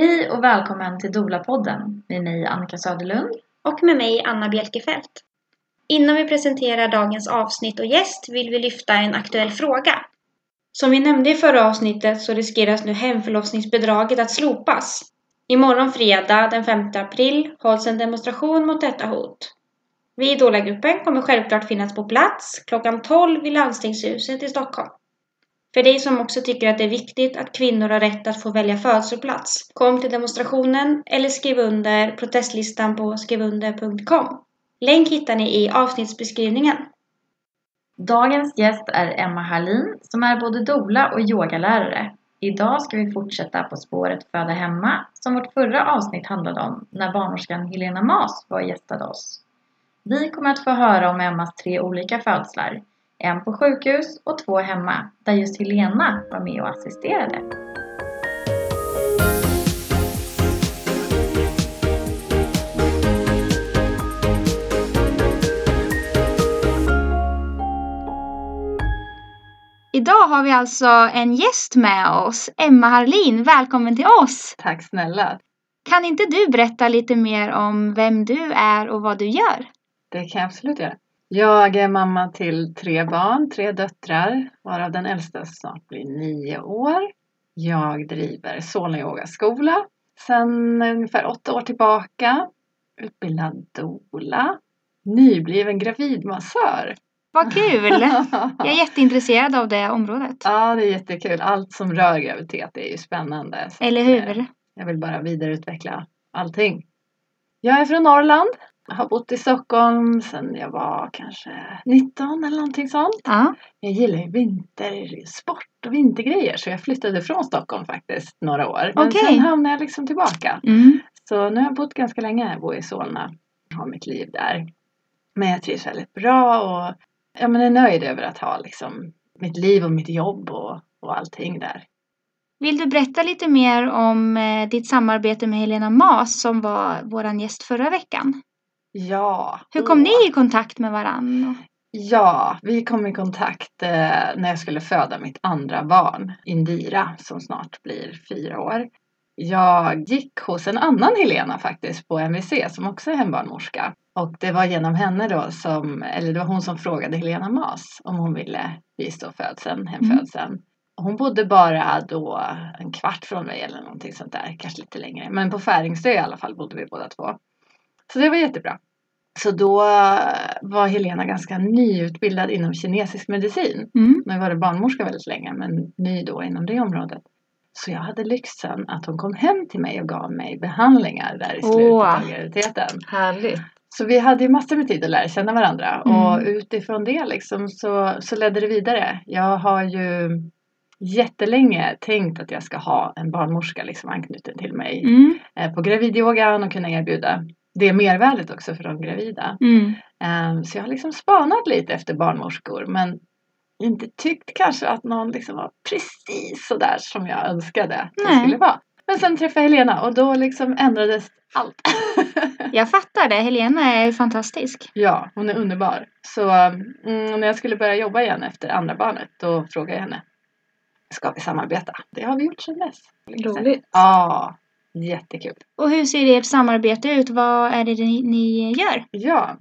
Hej och välkommen till Dola-podden med mig Annika Söderlund. och med mig Anna Bjelkefelt. Innan vi presenterar dagens avsnitt och gäst vill vi lyfta en aktuell fråga. Som vi nämnde i förra avsnittet så riskeras nu hemförlossningsbidraget att slopas. Imorgon fredag den 5 april hålls en demonstration mot detta hot. Vi i Dolagruppen kommer självklart finnas på plats klockan 12 i Landstingshuset i Stockholm. För dig som också tycker att det är viktigt att kvinnor har rätt att få välja födelseplats, kom till demonstrationen eller skriv under protestlistan på skrivunder.com. Länk hittar ni i avsnittsbeskrivningen. Dagens gäst är Emma Hallin som är både doula och yogalärare. Idag ska vi fortsätta på spåret Föda hemma som vårt förra avsnitt handlade om när barnmorskan Helena Mas var och gästade oss. Vi kommer att få höra om Emmas tre olika födslar. En på sjukhus och två hemma, där just Helena var med och assisterade. Idag har vi alltså en gäst med oss, Emma Harlin. Välkommen till oss! Tack snälla. Kan inte du berätta lite mer om vem du är och vad du gör? Det kan jag absolut göra. Jag är mamma till tre barn, tre döttrar, varav den äldsta snart blir nio år. Jag driver Solna yogaskola sedan ungefär åtta år tillbaka. Utbildad doula. Nybliven gravidmassör. Vad kul! Jag är jätteintresserad av det området. Ja, det är jättekul. Allt som rör graviditet är ju spännande. Eller hur? Jag vill bara vidareutveckla allting. Jag är från Norrland. Jag har bott i Stockholm sedan jag var kanske 19 eller någonting sånt. Ja. Jag gillar ju vintersport och vintergrejer så jag flyttade från Stockholm faktiskt några år. Men Okej. sen hamnade jag liksom tillbaka. Mm. Så nu har jag bott ganska länge. Jag bor i Solna. Har mitt liv där. Men jag trivs väldigt bra och ja, men är nöjd över att ha liksom mitt liv och mitt jobb och, och allting där. Vill du berätta lite mer om eh, ditt samarbete med Helena Mas som var vår gäst förra veckan? Ja. Hur kom åh. ni i kontakt med varandra? Ja, vi kom i kontakt eh, när jag skulle föda mitt andra barn, Indira, som snart blir fyra år. Jag gick hos en annan Helena faktiskt på MVC som också är hembarnmorska. Och det var genom henne då som, eller det var hon som frågade Helena Mas om hon ville bistå födseln, hemfödseln. Och Hon bodde bara då en kvart från mig eller någonting sånt där, kanske lite längre. Men på Färingsö i alla fall bodde vi båda två. Så det var jättebra. Så då var Helena ganska nyutbildad inom kinesisk medicin. Mm. Nu var det barnmorska väldigt länge men ny då inom det området. Så jag hade lyxen att hon kom hem till mig och gav mig behandlingar där i slutet Åh. av graviditeten. Härligt. Så vi hade ju massor med tid att lära känna varandra Mm. och utifrån det liksom så, så ledde det vidare. Jag har ju jättelänge tänkt att jag ska ha en barnmorska liksom anknuten till mig Mm. eh, på gravidyogan och kunna erbjuda det mervärdet också för de gravida. Mm. Ehm, Så jag har liksom spanat lite efter barnmorskor men inte tyckt kanske att någon liksom var precis så där som jag önskade att det skulle vara. Men sen träffade jag Helena och då liksom ändrades allt. Jag fattar det. Helena är fantastisk. ja, hon är underbar. Så mm, när jag skulle börja jobba igen efter andra barnet då frågade jag henne Ska vi samarbeta? Det har vi gjort sedan dess. Roligt. Ja, jättekul. Och hur ser ert samarbete ut? Vad är det ni, ni gör? Ja,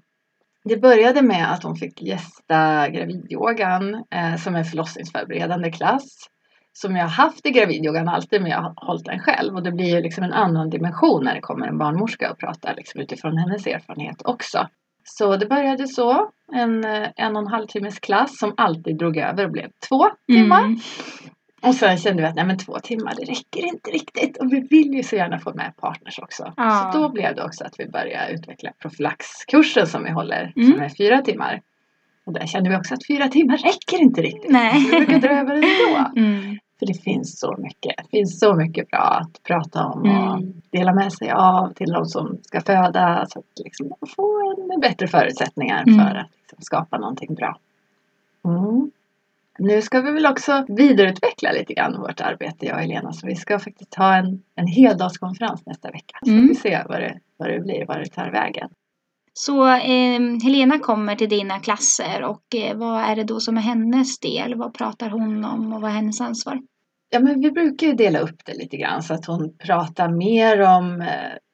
det började med att hon fick gästa gravidyogan eh, som en förlossningsförberedande klass. Som jag har haft i gravidyogan alltid men jag har hållit den själv och det blir ju liksom en annan dimension när det kommer en barnmorska och pratar liksom utifrån hennes erfarenhet också. Så det började så, en, eh, en och en halv timmes klass som alltid drog över och blev två timmar. Mm. Och sen kände vi att nej men två timmar det räcker inte riktigt och vi vill ju så gärna få med partners också. Ja. Så då blev det också att vi började utveckla profylaxkursen som vi håller Mm. som är fyra timmar. Och där kände vi också att fyra timmar räcker inte riktigt. Nej. Vi brukar dra över ändå. Mm. För det finns så mycket. Det finns så mycket bra att prata om och Mm. dela med sig av till de som ska föda. Så att liksom får en bättre förutsättningar Mm. för att liksom skapa någonting bra. Mm. Nu ska vi väl också vidareutveckla lite grann vårt arbete jag och Helena. Så vi ska faktiskt ha en, en heldagskonferens nästa vecka. Så Mm. vi se vad det, vad det blir, vad det tar vägen. Så eh, Helena kommer till dina klasser och eh, vad är det då som är hennes del? Vad pratar hon om och vad är hennes ansvar? Ja, men vi brukar ju dela upp det lite grann så att hon pratar mer om eh,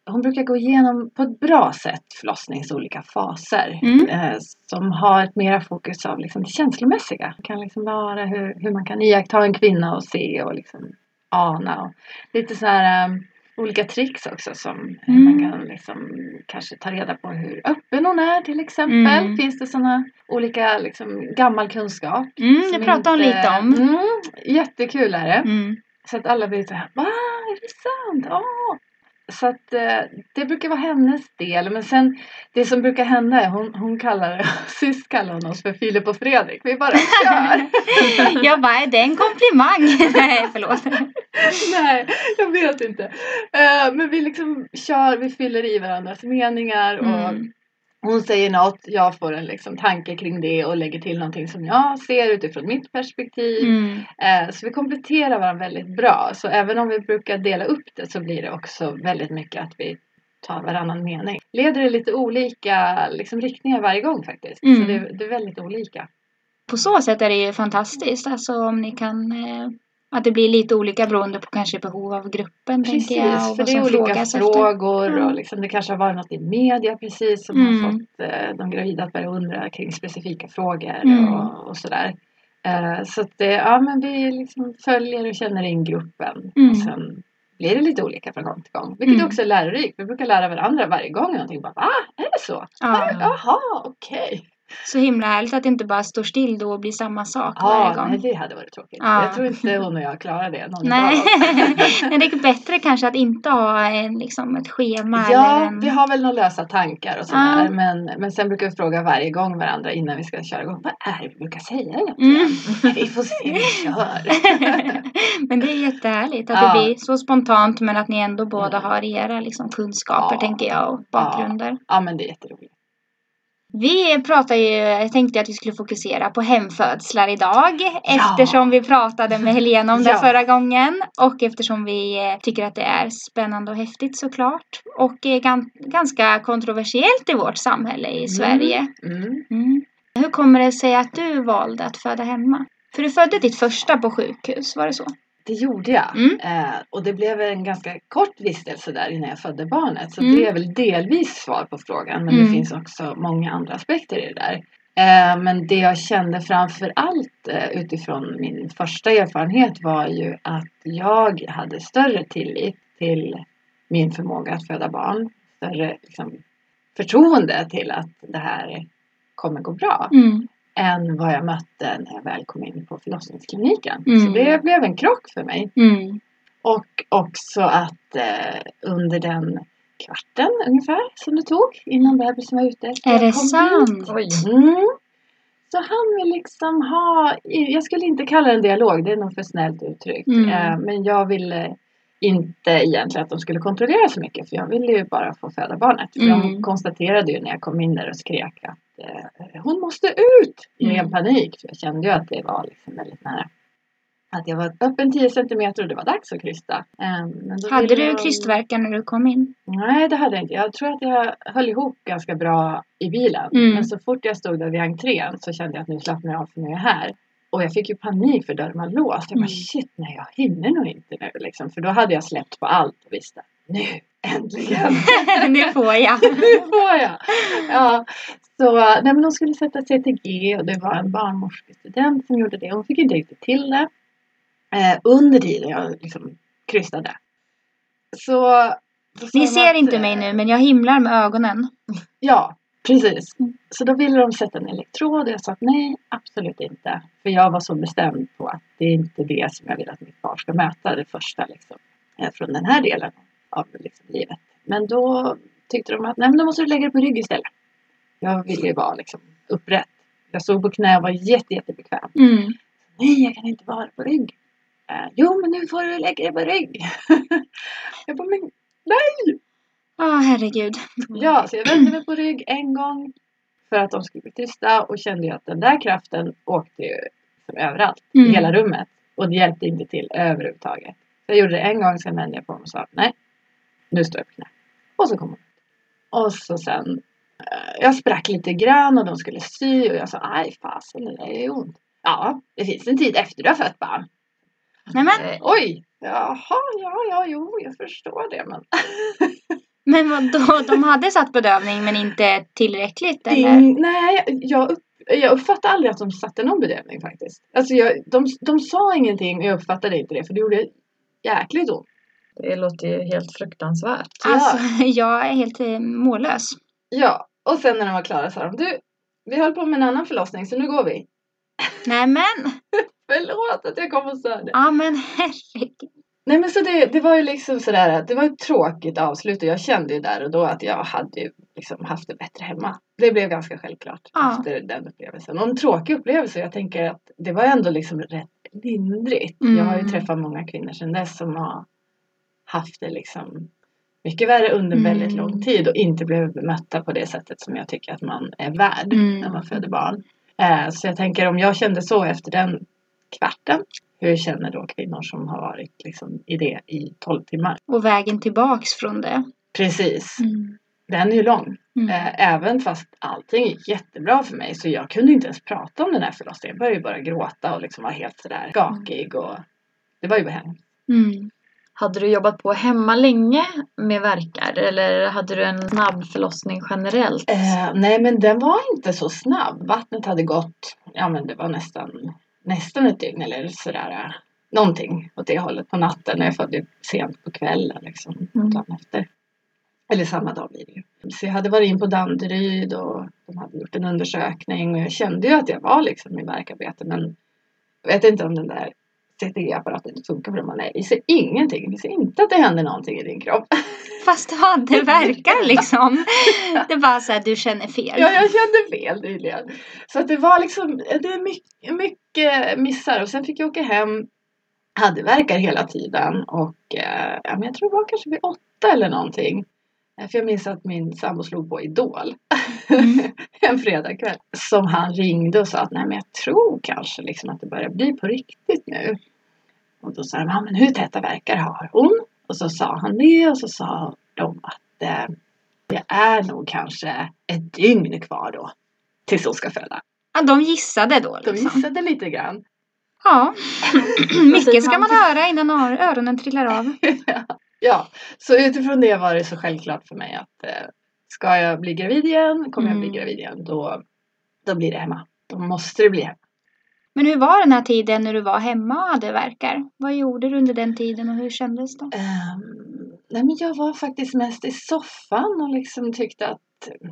hon brukar gå igenom på ett bra sätt förlossningens olika faser Mm. eh, som har ett mera fokus av liksom det känslomässiga. Det kan liksom vara hur, hur man kan iaktta en kvinna och se och liksom ana. Och lite så här eh, olika tricks också som Mm. man kan liksom kanske ta reda på hur öppen hon är till exempel. Mm. Finns det sådana olika liksom gammal kunskap? Mm, det pratar hon lite om. Mm, jättekul är det. Mm. Så att alla blir så här, va? Är det sant? Ja! Så att eh, det brukar vara hennes del. Men sen det som brukar hända är hon, hon kallar sist kallade hon oss för Filip och Fredrik. Vi bara kör! Jag bara, är det en komplimang? Nej, förlåt. Nej, jag vet inte. Eh, men vi liksom kör, vi fyller i varandras meningar och Mm. Hon säger något, jag får en liksom tanke kring det och lägger till någonting som jag ser utifrån mitt perspektiv. Mm. Eh, Så vi kompletterar varandra väldigt bra. Så även om vi brukar dela upp det så blir det också väldigt mycket att vi tar varannan mening. Leder det lite olika liksom, riktningar varje gång faktiskt. Så Mm. det, det är väldigt olika. På så sätt är det ju fantastiskt. Alltså om ni kan eh, att det blir lite olika beroende på kanske behov av gruppen tänker jag. Precis, Och för det är olika frågor efter. och liksom, det kanske har varit något i media precis som Mm. har fått eh, de gravida att börja undra kring specifika frågor Mm. och, och sådär. Eh, så att det, ja men vi liksom följer och känner in gruppen Mm. och sen blir det lite olika från gång till gång. Vilket Mm. också är lärorikt. Vi brukar lära varandra varje gång någonting. Bara, Va? Är det så? Ja, Jaha, okej. Så himla härligt att det inte bara står still då och blir samma sak varje Ja, gång. nej, det hade varit tråkigt. Ja. Jag tror inte hon och jag klarar det. Någon Nej, oss. men det är bättre kanske att inte ha en, liksom ett schema Ja, en... vi har väl några lösa tankar och sådär. Ja. Men, men sen brukar vi fråga varje gång varandra innan vi ska köra igång. Vad är det vi brukar säga egentligen? Mm. Vi får se hur vi kör. men det är jättehärligt att Ja. det blir så spontant men att ni ändå båda Mm. har era liksom, kunskaper Ja. tänker jag och bakgrunder. Ja, men det är jätteroligt. Vi pratar ju, jag tänkte att vi skulle fokusera på hemfödslar idag eftersom vi pratade med Helena om det Ja. förra gången och eftersom vi eh, tycker att det är spännande och häftigt såklart och är gan- ganska kontroversiellt i vårt samhälle i Sverige. Mm. Mm. Hur kommer det sig att du valde att föda hemma? För du födde ditt första på sjukhus, var det så? Det gjorde jag. Mm. Eh, och det blev en ganska kort vistelse där innan jag födde barnet. Så Mm. det är väl delvis svar på frågan. Men Mm. det finns också många andra aspekter i det där. Eh, men det jag kände framför allt eh, utifrån min första erfarenhet var ju att jag hade större tillit till min förmåga att föda barn. Större liksom, förtroende till att det här kommer gå bra. Mm. Än vad jag mötte när jag väl kom in på förlossningskliniken. Mm. Så det blev en krock för mig. Mm. Och också att eh, under den kvarten ungefär som det tog innan bebisen var ute. Är det sant? Mm. Så han vill liksom ha, jag skulle inte kalla det en dialog, det är nog för snällt uttryckt. Mm. Eh, men jag ville inte egentligen att de skulle kontrollera så mycket för jag ville ju bara få föda barnet. För Mm. de konstaterade ju när jag kom in där och skrek att eh, hon måste ut i ren Mm. panik. För jag kände ju att det var liksom väldigt nära. Att jag var öppen 10 centimeter och det var dags att krysta. Eh, då Hade du de- krystvärkar när du kom in? Nej, det hade jag inte. Jag tror att jag höll ihop ganska bra i bilen. Mm. Men så fort jag stod där vid entrén så kände jag att nu slappnar jag av för nu är jag här. Och jag fick ju panik för dörren var låst. Jag bara Mm. shit, nej jag hinner nog inte nu liksom. För då hade jag släppt på allt och visste nu äntligen. nu får jag. nu får jag. Ja, så nej men de skulle sätta CTG och det var en barnmorskestudent som gjorde det. Hon fick inte riktigt till det. Eh, under tiden jag liksom krystade. Så, Ni ser att, inte mig nu men jag himlar med ögonen. Ja, precis. Så då ville de sätta en elektrod och jag sa att nej, absolut inte. För jag var så bestämd på att det är inte det som jag vill att mitt barn ska möta, det första liksom, eh, från den här delen av liksom, livet. Men då tyckte de att nej, men då måste du lägga dig på rygg istället. Jag ville ju vara liksom, upprätt. Jag stod på knä och var jätte, jättebekväm. Mm. Nej, jag kan inte vara på rygg. Eh, jo, men nu får du lägga dig på rygg. jag bara, men nej! Åh herregud. Ja, så jag vände mig på rygg en gång för att de skulle bli tysta och kände ju att den där kraften åkte ju överallt Mm. i hela rummet och det hjälpte inte till överhuvudtaget. Jag gjorde det en gång, sen vände jag på mig och sa nej, nu står jag på knä. Och så kom hon. Och så sen, eh, jag sprack lite grann och de skulle sy och jag sa aj fasen det där gör ont. Ja, det finns en tid efter du har fött barn. Nej, men, Eh, oj! Jaha, ja, ja, jo, jag förstår det. Men men vadå, de hade satt bedövning men inte tillräckligt eller? In, nej, jag, upp, jag uppfattade aldrig att de satte någon bedömning faktiskt. Alltså jag, de, de sa ingenting och jag uppfattade inte det för det gjorde jäkligt ont. Det låter ju helt fruktansvärt. Alltså, jag är helt eh, mållös. Ja, och sen när de var klara sa de du, vi höll på med en annan förlossning så nu går vi. Nej men, Förlåt att jag kom och störde. ja men herregud. Nej men så det, det var ju liksom sådär att det var ett tråkigt avslut och jag kände ju där och då att jag hade ju liksom haft det bättre hemma. Det blev ganska självklart Ja. efter den upplevelsen. Och en tråkig upplevelse. Jag tänker att det var ändå liksom rätt lindrigt. Mm. Jag har ju träffat många kvinnor sedan dess som har haft det liksom mycket värre under Mm. väldigt lång tid och inte blivit bemötta på det sättet som jag tycker att man är värd Mm. när man föder barn. Eh, så jag tänker om jag kände så efter den kvarten, hur känner då kvinnor som har varit liksom i det i 12 timmar? Och vägen tillbaks från det. Precis. Mm. Den är ju lång. Mm. Eh, även fast allting gick jättebra för mig så jag kunde inte ens prata om den här förlossningen. Jag började ju bara gråta och liksom var helt sådär skakig och det var ju hemskt. Mm. Hade du jobbat på hemma länge med verkar eller hade du en snabb förlossning generellt? Eh, nej men den var inte så snabb. Vattnet hade gått, ja men det var nästan, nästan ett dygn eller sådär. eh, Någonting åt det hållet på natten. Jag födde sent på kvällen liksom. Mm. Dagen efter. Eller samma dag blir det ju. Så jag hade varit in på Danderyd och de hade gjort en undersökning och jag kände ju att jag var liksom i verkarbete men jag vet inte om den där CTG-apparaten inte funkar för dem. Nej, vi ser ingenting. Vi ser inte att det händer någonting i din kropp. Fast ja, det verkar liksom. Det är bara så här, du känner fel. Ja, jag kände fel tydligen. Så att det var liksom, det är mycket, mycket missar. Och sen fick jag åka hem, hade verkar hela tiden och eh, ja, men jag tror det var kanske vid åtta eller någonting. Eh, För jag minns att min sambo slog på Idol Mm. en fredagkväll. Som han ringde och sa att nej men jag tror kanske liksom att det börjar bli på riktigt nu. Och då sa de, ja men hur täta verkar har hon? Och så sa han det och så sa de att eh, det är nog kanske ett dygn kvar då. Tills hon ska föda. Ja, de gissade då De liksom. gissade lite grann. Ja, mycket ska man höra innan ör- öronen trillar av. Ja, så utifrån det var det så självklart för mig att eh, ska jag bli gravid igen, kommer jag bli Mm. gravid igen, då, då blir det hemma. Då måste det bli hemma. Men hur var den här tiden när du var hemma och hade verkar? Vad gjorde du under den tiden och hur kändes det? Um, nej men jag var faktiskt mest i soffan och liksom tyckte att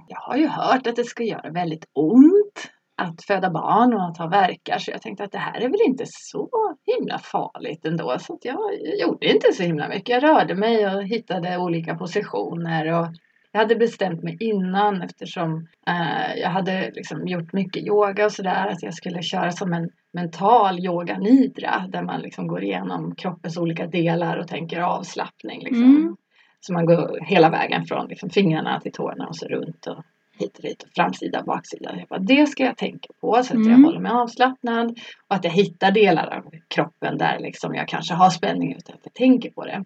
jag har ju hört att det ska göra väldigt ont att föda barn och att ha verkar så jag tänkte att det här är väl inte så himla farligt ändå så att jag, jag gjorde inte så himla mycket. Jag rörde mig och hittade olika positioner och jag hade bestämt mig innan eftersom eh, jag hade liksom gjort mycket yoga och sådär att jag skulle köra som en mental yoga nidra där man liksom går igenom kroppens olika delar och tänker avslappning. Liksom. Mm. Så man går hela vägen från liksom, fingrarna till tårna och så runt och hit och dit och framsida baksida. Jag bara, det ska jag tänka på så att jag Mm. håller mig avslappnad och att jag hittar delar av kroppen där liksom jag kanske har spänning utan att jag tänker på det.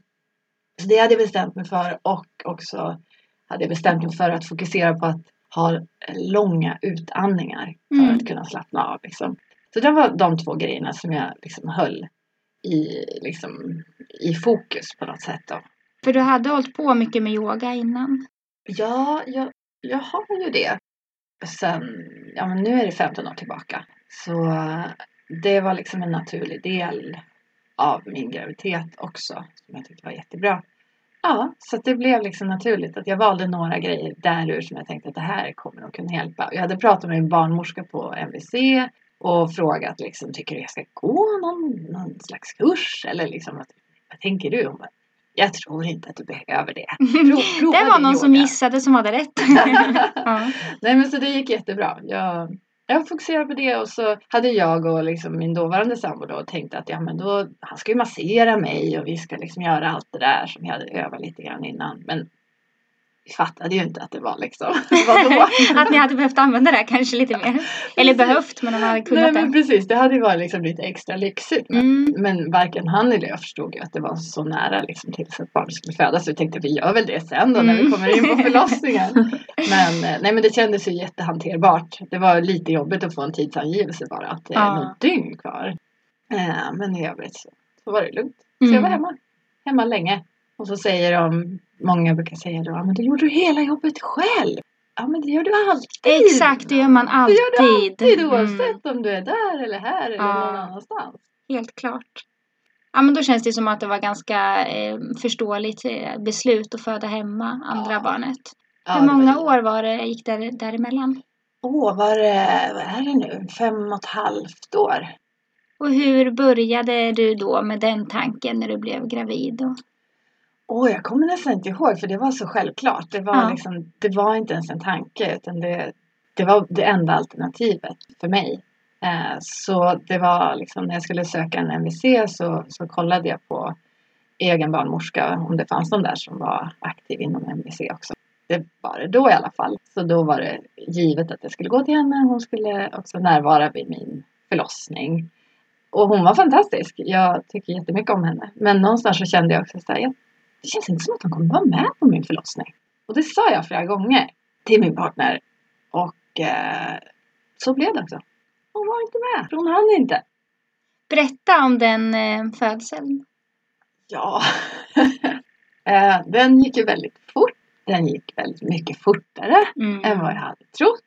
Så det hade jag bestämt mig för och också hade bestämt mig för att fokusera på att ha långa utandningar för Mm. att kunna slappna av. Liksom. Så det var de två grejerna som jag liksom höll i, liksom, i fokus på något sätt. Då. För du hade hållit på mycket med yoga innan. Ja, jag, jag har ju det. Sen, ja men nu är det 15 år tillbaka. Så det var liksom en naturlig del av min graviditet också. Som jag tyckte var jättebra. Ja, så det blev liksom naturligt att jag valde några grejer därur som jag tänkte att det här kommer att kunna hjälpa. Jag hade pratat med en barnmorska på MVC och frågat liksom, tycker du jag ska gå någon, någon slags kurs? Eller liksom, vad, vad tänker du? Bara, jag tror inte att du behöver det. Prova det var någon som yoga." gissade som hade rätt. ja. Nej men så det gick jättebra. Jag, jag fokuserade på det och så hade jag och liksom min dåvarande sambo då tänkt att ja men då, han ska ju massera mig och vi ska liksom göra allt det där som jag hade övat lite grann innan. Men vi fattade ju inte att det var liksom, vadå? Att ni hade behövt använda det kanske lite mer. Eller behövt, men de hade Nej kunnat men det. precis, det hade ju varit liksom lite extra lyxigt. Men, Mm. men varken han eller jag förstod ju att det var så nära liksom tills ett barn skulle födas. Så vi tänkte vi gör väl det sen då när vi Mm. kommer in på förlossningen. Men, eh, nej, men det kändes ju jättehanterbart. Det var lite jobbigt att få en tidsangivelse bara. Att det är Ja. något dygn kvar. Eh, men i övrigt så så var det lugnt. Så jag var Mm. hemma. Hemma länge. Och så säger de, många brukar säga då, "Ja, men då gjorde du hela jobbet själv. Ja men det gör du alltid. Exakt, det gör man Det alltid. gör du alltid Mm, oavsett om du är där eller här eller Ja. någon annanstans. Helt klart. Ja, men då känns det som att det var ganska eh, förståeligt eh, beslut att föda hemma andra Ja. barnet. Ja, Hur det var många det. år var det gick där, däremellan? Åh, vad är det, vad är det nu? Fem och ett halvt år. Och hur började du då med den tanken när du blev gravid? Och... Åh, jag kommer nästan inte ihåg för det var så självklart. Det var, Ja. liksom, det var inte ens en tanke utan det, det var det enda alternativet för mig. Eh, så det var liksom när jag skulle söka en MVC så, så kollade jag på egen barnmorska om det fanns någon där som var aktiv inom MVC också. Det var det då i alla fall. Så då var det givet att jag skulle gå till henne. Hon skulle också närvara vid min förlossning. Och hon var fantastisk. Jag tycker jättemycket om henne. Men någonstans så kände jag också jag det känns inte som att hon kommer vara med på min förlossning. Och det sa jag flera gånger till min partner. Och eh, så blev det också. Hon var inte med, för hon hann inte. Berätta om den eh, födseln. Ja, eh, den gick ju väldigt fort. Den gick väldigt mycket fortare Mm. än vad jag hade trott.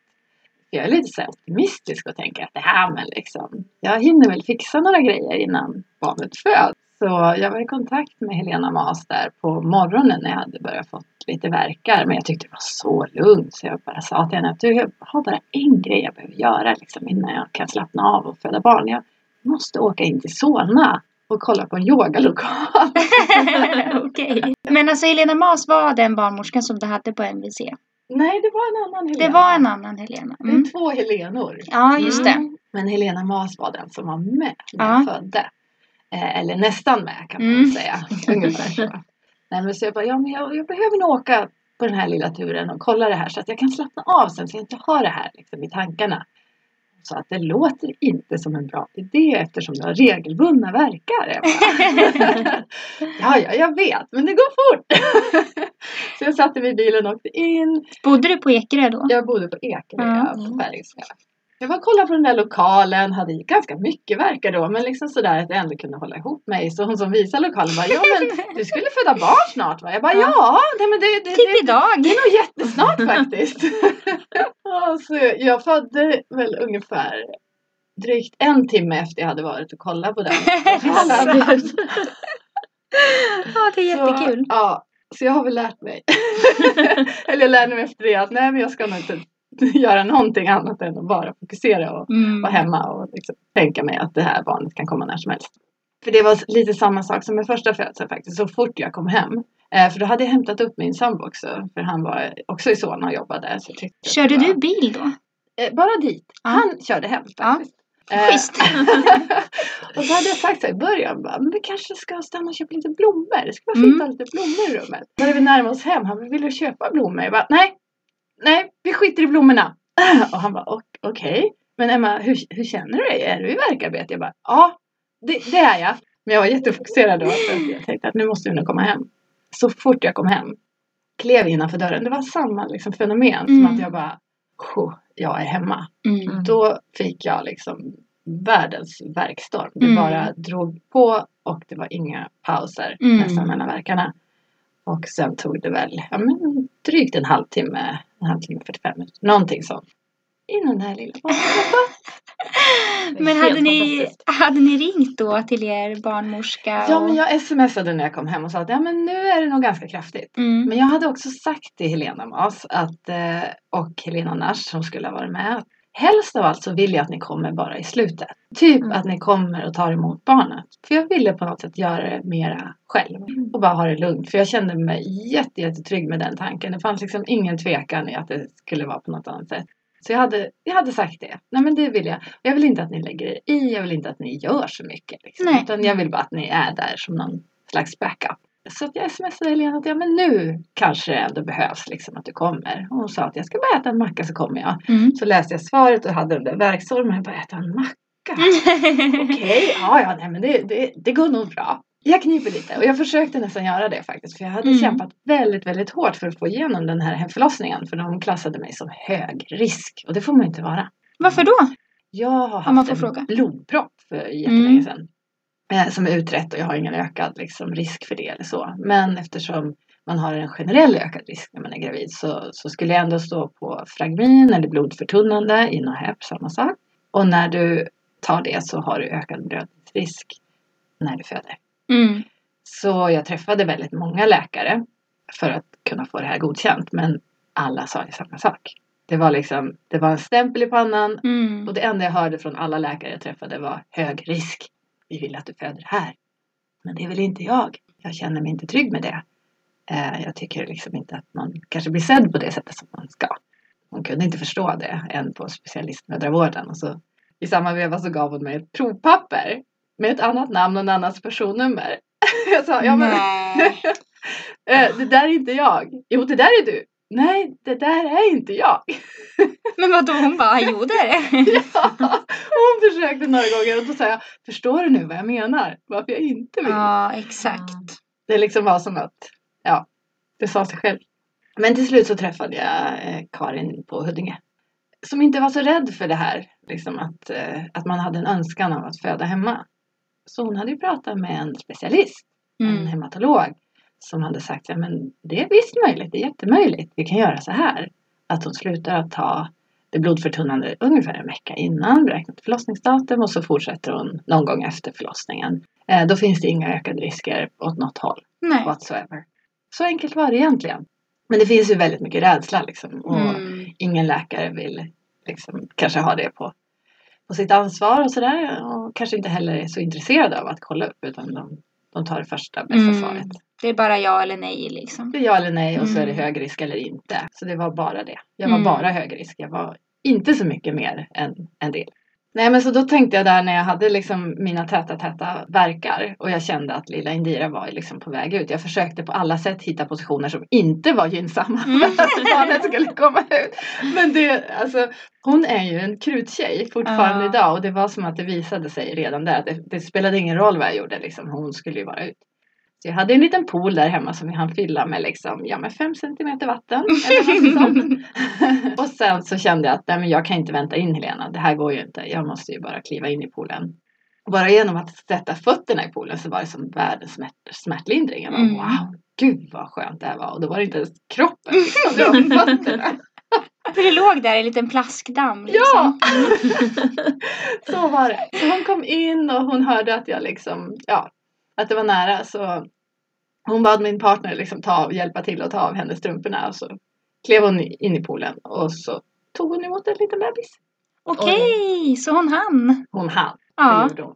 Jag är lite så optimistisk och tänker att det här men liksom, jag hinner väl fixa några grejer innan barnet föds. Så jag var i kontakt med Helena Mas där på morgonen när jag hade börjat få lite verkar. Men jag tyckte det var så lugnt så jag bara sa till henne att du, jag har bara en grej jag behöver göra liksom, innan jag kan slappna av och föda barn. Jag måste åka in till Solna och kolla på en yogalokal. Okej. Men alltså Helena Mas var den barnmorskan som du hade på MVC? Nej, det var en annan Helena. Det var en annan Helena. Det Mm. är två Helenor. Ja, just det. Mm. Men Helena Mas var den som var med när Ja. jag födde. Eh, eller nästan med kan man Mm. säga. Ungefär så. Nej, men så jag bara, ja men jag, jag behöver nog åka på den här lilla turen och kolla det här så att jag kan slappna av sen så jag inte har det här liksom, i tankarna. Så att det låter inte som en bra idé eftersom du har regelbundna verkar. Ja, ja, jag vet, men det går fort. så jag satte mig i bilen och åkte in. Bodde du på Ekerö då? Jag bodde på Ekerö, Ja. på Bergska. Jag var kollade på den där lokalen, hade ganska mycket verkar då, men liksom sådär att jag ändå kunde hålla ihop mig. Så hon som visade lokalen bara, ja men du skulle föda barn snart va? Jag bara, Ja. nej, men det, det, Typ det, idag. det är nog jättesnart faktiskt. Så jag födde väl ungefär drygt en timme efter jag hade varit och kollat på den. Ja, det är jättekul. Så, ja, så jag har väl lärt mig. Eller jag lärde mig efter det att nej men jag ska nog inte göra någonting annat än att bara fokusera och Mm. vara hemma och liksom tänka mig att det här barnet kan komma när som helst. För det var lite samma sak som med första födseln faktiskt, så fort jag kom hem. Eh, för då hade jag hämtat upp min sambo också, för han var också i Solna och jobbade. Så Körde var- du bil då? Eh, bara dit. Ja. Han körde hem Ja. faktiskt. Eh, Schysst. och så hade jag sagt så här i början, bara, men vi kanske ska stanna och köpa lite blommor. Det ska vara fint att ha lite blommor i rummet. När vi närmade oss hem, han bara, vill du köpa blommor? Jag bara, nej, nej, vi skiter i blommorna. Och han bara, "Ok- okej. Men Emma, hur, hur känner du dig? Är du i verkarbete? Jag bara, ja, det, det är jag. Men jag var jättefokuserad då, att jag tänkte att nu måste vi nog komma hem. Så fort jag kom hem, klev innanför dörren, det var samma liksom, fenomen. Som Mm. att jag bara, "Tjo, jag är hemma. Mm. Då fick jag liksom världens verkstorm. Det Mm. bara drog på och det var inga pauser Mm. nästan mellan verkarna. Och sen tog det väl ja, men drygt en halvtimme, en halvtimme 45 minuter, någonting sånt. Innan det här lilla Men hade ni, hade ni ringt då till er barnmorska? Ja och- men jag smsade när jag kom hem och sa att ja, men nu är det nog ganska kraftigt. Mm. Men jag hade också sagt till Helena Mas att, eh, och Helena Nash som skulle ha varit med helst av allt så vill jag att ni kommer bara i slutet. Typ Mm. att ni kommer och tar emot barnet. För jag ville på något sätt göra det mera själv och bara ha det lugnt. För jag kände mig jätte, jättetrygg med den tanken. Det fanns liksom ingen tvekan i att det skulle vara på något annat sätt. Så jag hade, jag hade sagt det. Nej men det vill jag. Jag vill inte att ni lägger er i. Jag vill inte att ni gör så mycket. Liksom. Utan jag vill bara att ni är där som någon slags backup. Så att jag smsade Helena att ja, men nu kanske det ändå behövs liksom att du kommer. Och hon sa att jag ska bara äta en macka så kommer jag. Mm. Så läste jag svaret och hade den där verkstormen. Jag bara äta en macka. Okej, ja, ja, nej men det, det, det går nog bra. Jag kniper lite och jag försökte nästan göra det faktiskt. För jag hade Mm. kämpat väldigt, väldigt hårt för att få igenom den här hemförlossningen. För de klassade mig som hög risk. Och det får man inte vara. Varför då? Jag har haft en fråga. blodpropp för jättelänge Mm. Eh, som är utrett och jag har ingen ökad liksom, risk för det eller så. Men eftersom man har en generell ökad risk när man är gravid så, så skulle jag ändå stå på Fragmin eller blodförtunnande, Inohep, samma sak. Och när du tar det så har du ökad blödningsrisk när du föder. Mm. Så jag träffade väldigt många läkare för att kunna få det här godkänt. Men alla sa ju samma sak. Det var liksom, det var en stämpel i pannan Mm. och det enda jag hörde från alla läkare jag träffade var hög risk. Vi vill att du föder här. Men det vill inte jag. Jag känner mig inte trygg med det. Eh, jag tycker liksom inte att man kanske blir sedd på det sättet som man ska. Hon kunde inte förstå det än på specialistmödravården. Och så, I samma veva så gav hon mig ett provpapper med ett annat namn och en annans personnummer. Jag sa, ja men. Eh, det där är inte jag. Jo, det där är du. Nej, det där är inte jag. Men vadå, hon bara, jo det är det. ja, försökte några gånger och då sa jag, förstår du nu vad jag menar? Varför jag inte vill? Ja, exakt. Det liksom var som att, ja, det sa sig själv. Men till slut så träffade jag eh, Karin på Huddinge. Som inte var så rädd för det här, liksom att, eh, att man hade en önskan av att föda hemma. Så hon hade ju pratat med en specialist, en Mm. hematolog, som hade sagt, ja men det är visst möjligt, det är jättemöjligt, vi kan göra så här. Att hon slutar att ta det blodförtunnande ungefär en vecka innan, beräknat förlossningsdatum och så fortsätter hon någon gång efter förlossningen. Eh, då finns det inga ökade risker åt något håll Nej. whatsoever. Så enkelt var det egentligen. Men det finns ju väldigt mycket rädsla liksom. Och Mm. ingen läkare vill liksom, kanske ha det på, på sitt ansvar och sådär. Och kanske inte heller är så intresserade av att kolla upp utan de, de tar det första bästa Mm. svaret. Det är bara ja eller nej liksom. Det är ja eller nej och så är det Mm. hög risk eller inte. Så det var bara det. Jag var Mm. bara hög risk. Jag var inte så mycket mer än en del. Nej men så då tänkte jag där när jag hade liksom mina täta täta verkar och jag kände att lilla Indira var liksom på väg ut. Jag försökte på alla sätt hitta positioner som inte var gynnsamma Mm. för att barnet skulle komma ut. Men det, alltså, hon är ju en kruttjej fortfarande Ja. idag och det var som att det visade sig redan där. Det, det spelade ingen roll vad jag gjorde liksom. Hon skulle ju vara ut. Så jag hade en liten pool där hemma som vi hann fylla med liksom, ja med fem centimeter vatten. Eller något sånt. och sen så kände jag att nej, men jag kan inte vänta in Helena. Det här går ju inte. Jag måste ju bara kliva in i poolen. Och bara genom att sätta fötterna i poolen så var det som världens smärt, smärtlindring. Jag bara, Mm. wow, gud vad skönt det här var. Och då var det inte ens kroppen, liksom, det var fötterna. För det låg där i en liten plaskdamm liksom. Ja! så var det. Så hon kom in och hon hörde att jag liksom, ja, att det var nära så hon bad min partner liksom ta av, hjälpa till att ta av henne strumporna och så klev hon in i poolen och så tog hon emot en liten bebis. Okej, så hon hann. Hon hann. Ja, hon.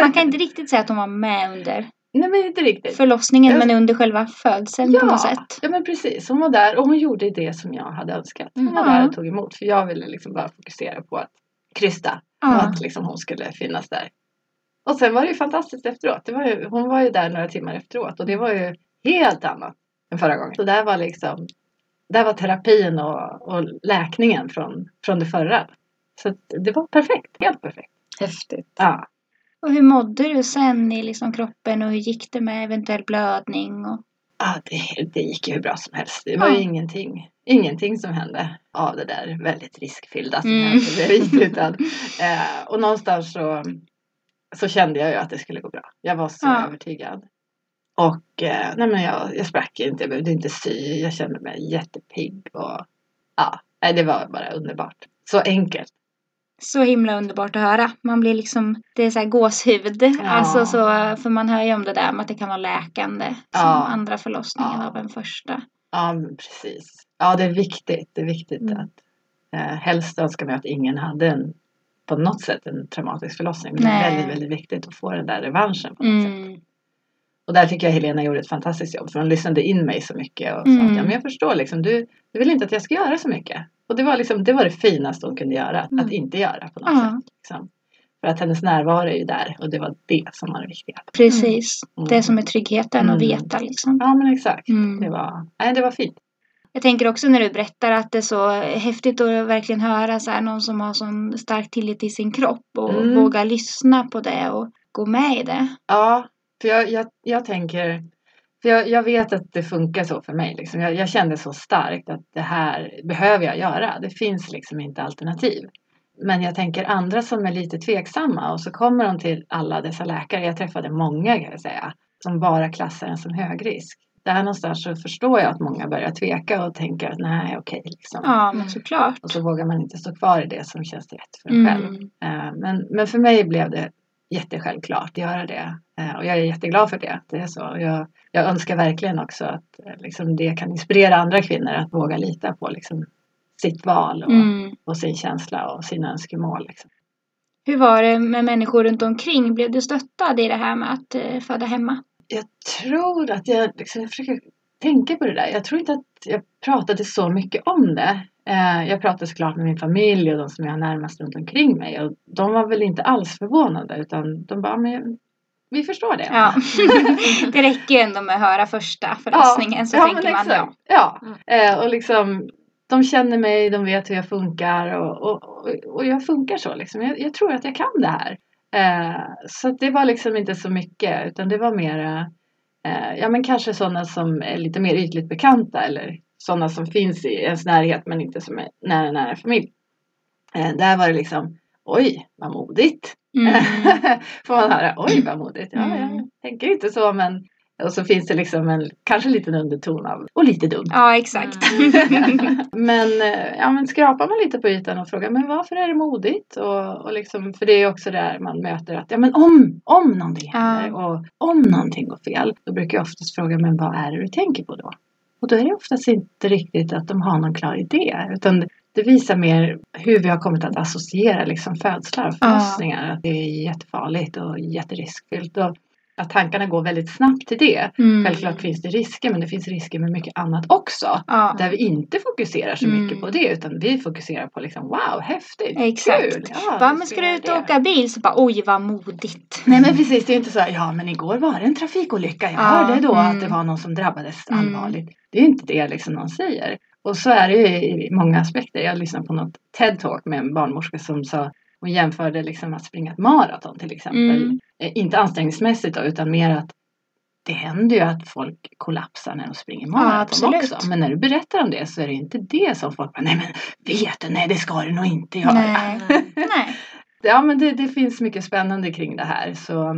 man kan inte riktigt säga att hon var med under Nej men inte riktigt. förlossningen Jag- men under själva födseln på något sätt. ja men precis. Hon var där och hon gjorde det som jag hade önskat. Hon var Ja. där och tog emot. För jag ville liksom bara fokusera på att krysta. Och Ja. att liksom hon skulle finnas där. Och sen var det ju fantastiskt efteråt. Det var ju, hon var ju där några timmar efteråt. Och det var ju helt annat än förra gången. Så där var liksom där var terapin och, och läkningen från, från det förra. Så det var perfekt. Helt perfekt. Häftigt. Ja. Och hur mådde du sen i liksom kroppen och hur gick det med eventuell blödning? Och... Ja, det, det gick ju hur bra som helst. Det var Ja. ju ingenting, ingenting som hände av det där väldigt riskfyllda som Mm. hände bredvid. Utan, eh, och någonstans så, så kände jag ju att det skulle gå bra. Jag var så Ja. övertygad. Och eh, nej men jag, jag sprack inte, jag behövde inte sy. Jag kände mig jättepigg. Och, ja, det var bara underbart. Så enkelt. Så himla underbart att höra. Man blir liksom, det är så här gåshud. Alltså så, för man hör ju om det där med att det kan vara läkande. Som Ja. andra förlossningen Ja. av en första. Ja, precis. Ja, det är viktigt. Det är viktigt Mm. att eh, helst önskar man att ingen hade en på något sätt en traumatisk förlossning. Men det är väldigt, väldigt viktigt att få den där revanschen på något sätt. Mm. Och där tycker jag Helena gjorde ett fantastiskt jobb. För hon lyssnade in mig så mycket och sa Mm. att ja, men jag förstår liksom, du, du vill inte att jag ska göra så mycket. Och det var liksom, det var det finaste hon kunde göra. Att, Mm. att inte göra på något Ja. sätt. Liksom. För att hennes närvaro är ju där och det var det som var det viktiga. Precis. Mm. Det som är tryggheten att Mm. veta liksom. Ja men exakt. Mm. Det, var, nej, det var fint. Jag tänker också när du berättar att det är så häftigt att verkligen höra så här, någon som har sån stark tillit till sin kropp och Mm. våga lyssna på det och gå med i det. Ja, för jag, jag, jag tänker för jag, jag vet att det funkar så för mig. Liksom. Jag, jag kände så starkt att det här behöver jag göra. Det finns liksom inte alternativ. Men jag tänker andra som är lite tveksamma och så kommer de till alla dessa läkare. Jag träffade många kan jag säga. Som bara klassar den som högrisk. Där någonstans så förstår jag att många börjar tveka och tänker att nej okej. liksom. Ja, men såklart. Och så vågar man inte stå kvar i det som känns rätt för en själv. Mm. Eh, Men, men för mig blev det jättesjälvklart att göra det. Eh, Och jag är jätteglad för det. att Det är så. Och Jag, jag önskar verkligen också att eh, liksom, det kan inspirera andra kvinnor att våga lita på liksom, sitt val och, Mm. och sin känsla och sina önskemål. Liksom. Hur var det med människor runt omkring? Blev du stöttad i det här med att föda hemma? Jag tror att jag, liksom, jag försöker tänka på det där. Jag tror inte att jag pratade så mycket om det. Eh, jag pratade såklart med min familj och de som jag har närmast runt omkring mig. Och de var väl inte alls förvånade utan de bara, men vi förstår det. Ja. det räcker ju ändå med att höra första förlossningen så ja, tänker man ja. Ja, eh, och liksom de känner mig, de vet hur jag funkar och, och, och, och jag funkar så liksom. Jag, jag tror att jag kan det här. Eh, så det var liksom inte så mycket utan det var mer eh, ja men kanske sådana som är lite mer ytligt bekanta eller sådana som finns i ens närhet men inte som är nära nära familj. Eh, där var det liksom oj vad modigt. Mm. Får man höra oj vad modigt. Ja, Mm. jag tänker inte så men och så finns det liksom en kanske en liten underton av och lite dumt. Ja, exakt. Men, eh, ja, men skrapar man lite på ytan och frågar men varför är det modigt? Och, och liksom, för det är också där man möter att ja, men om, om någonting Ja. händer och om någonting går fel då brukar jag oftast fråga men vad är det du tänker på då? Och då är det oftast inte riktigt att de har någon klar idé utan det- visar mer hur vi har kommit att associera liksom födslar och Ja. förlossningar. Att det är jättefarligt och jätteriskfyllt. Och att tankarna går väldigt snabbt till det. Mm. Självklart finns det risker men det finns risker med mycket annat också. Ja, Där vi inte fokuserar så Mm. mycket på det utan vi fokuserar på liksom wow, häftigt, Exakt. kul. Ja, bara, men ska du ut det." och åka bil? Så bara, oj vad modigt. Nej men precis, det är inte så här, ja men igår var det en trafikolycka. Jag Ja, hörde då mm. att det var någon som drabbades Mm. allvarligt. Det är inte det liksom någon säger. Och så är det ju i många aspekter. Jag lyssnade på något TED-talk med en barnmorska som sa hon jämförde liksom att springa ett maraton till exempel. Mm. Eh, Inte ansträngningsmässigt då, utan mer att det händer ju att folk kollapsar när de springer maraton absolut. också. Men när du berättar om det så är det inte det som folk bara, nej men vet du, nej det ska du nog inte göra. Nej. Nej. Ja men det, det finns mycket spännande kring det här. Så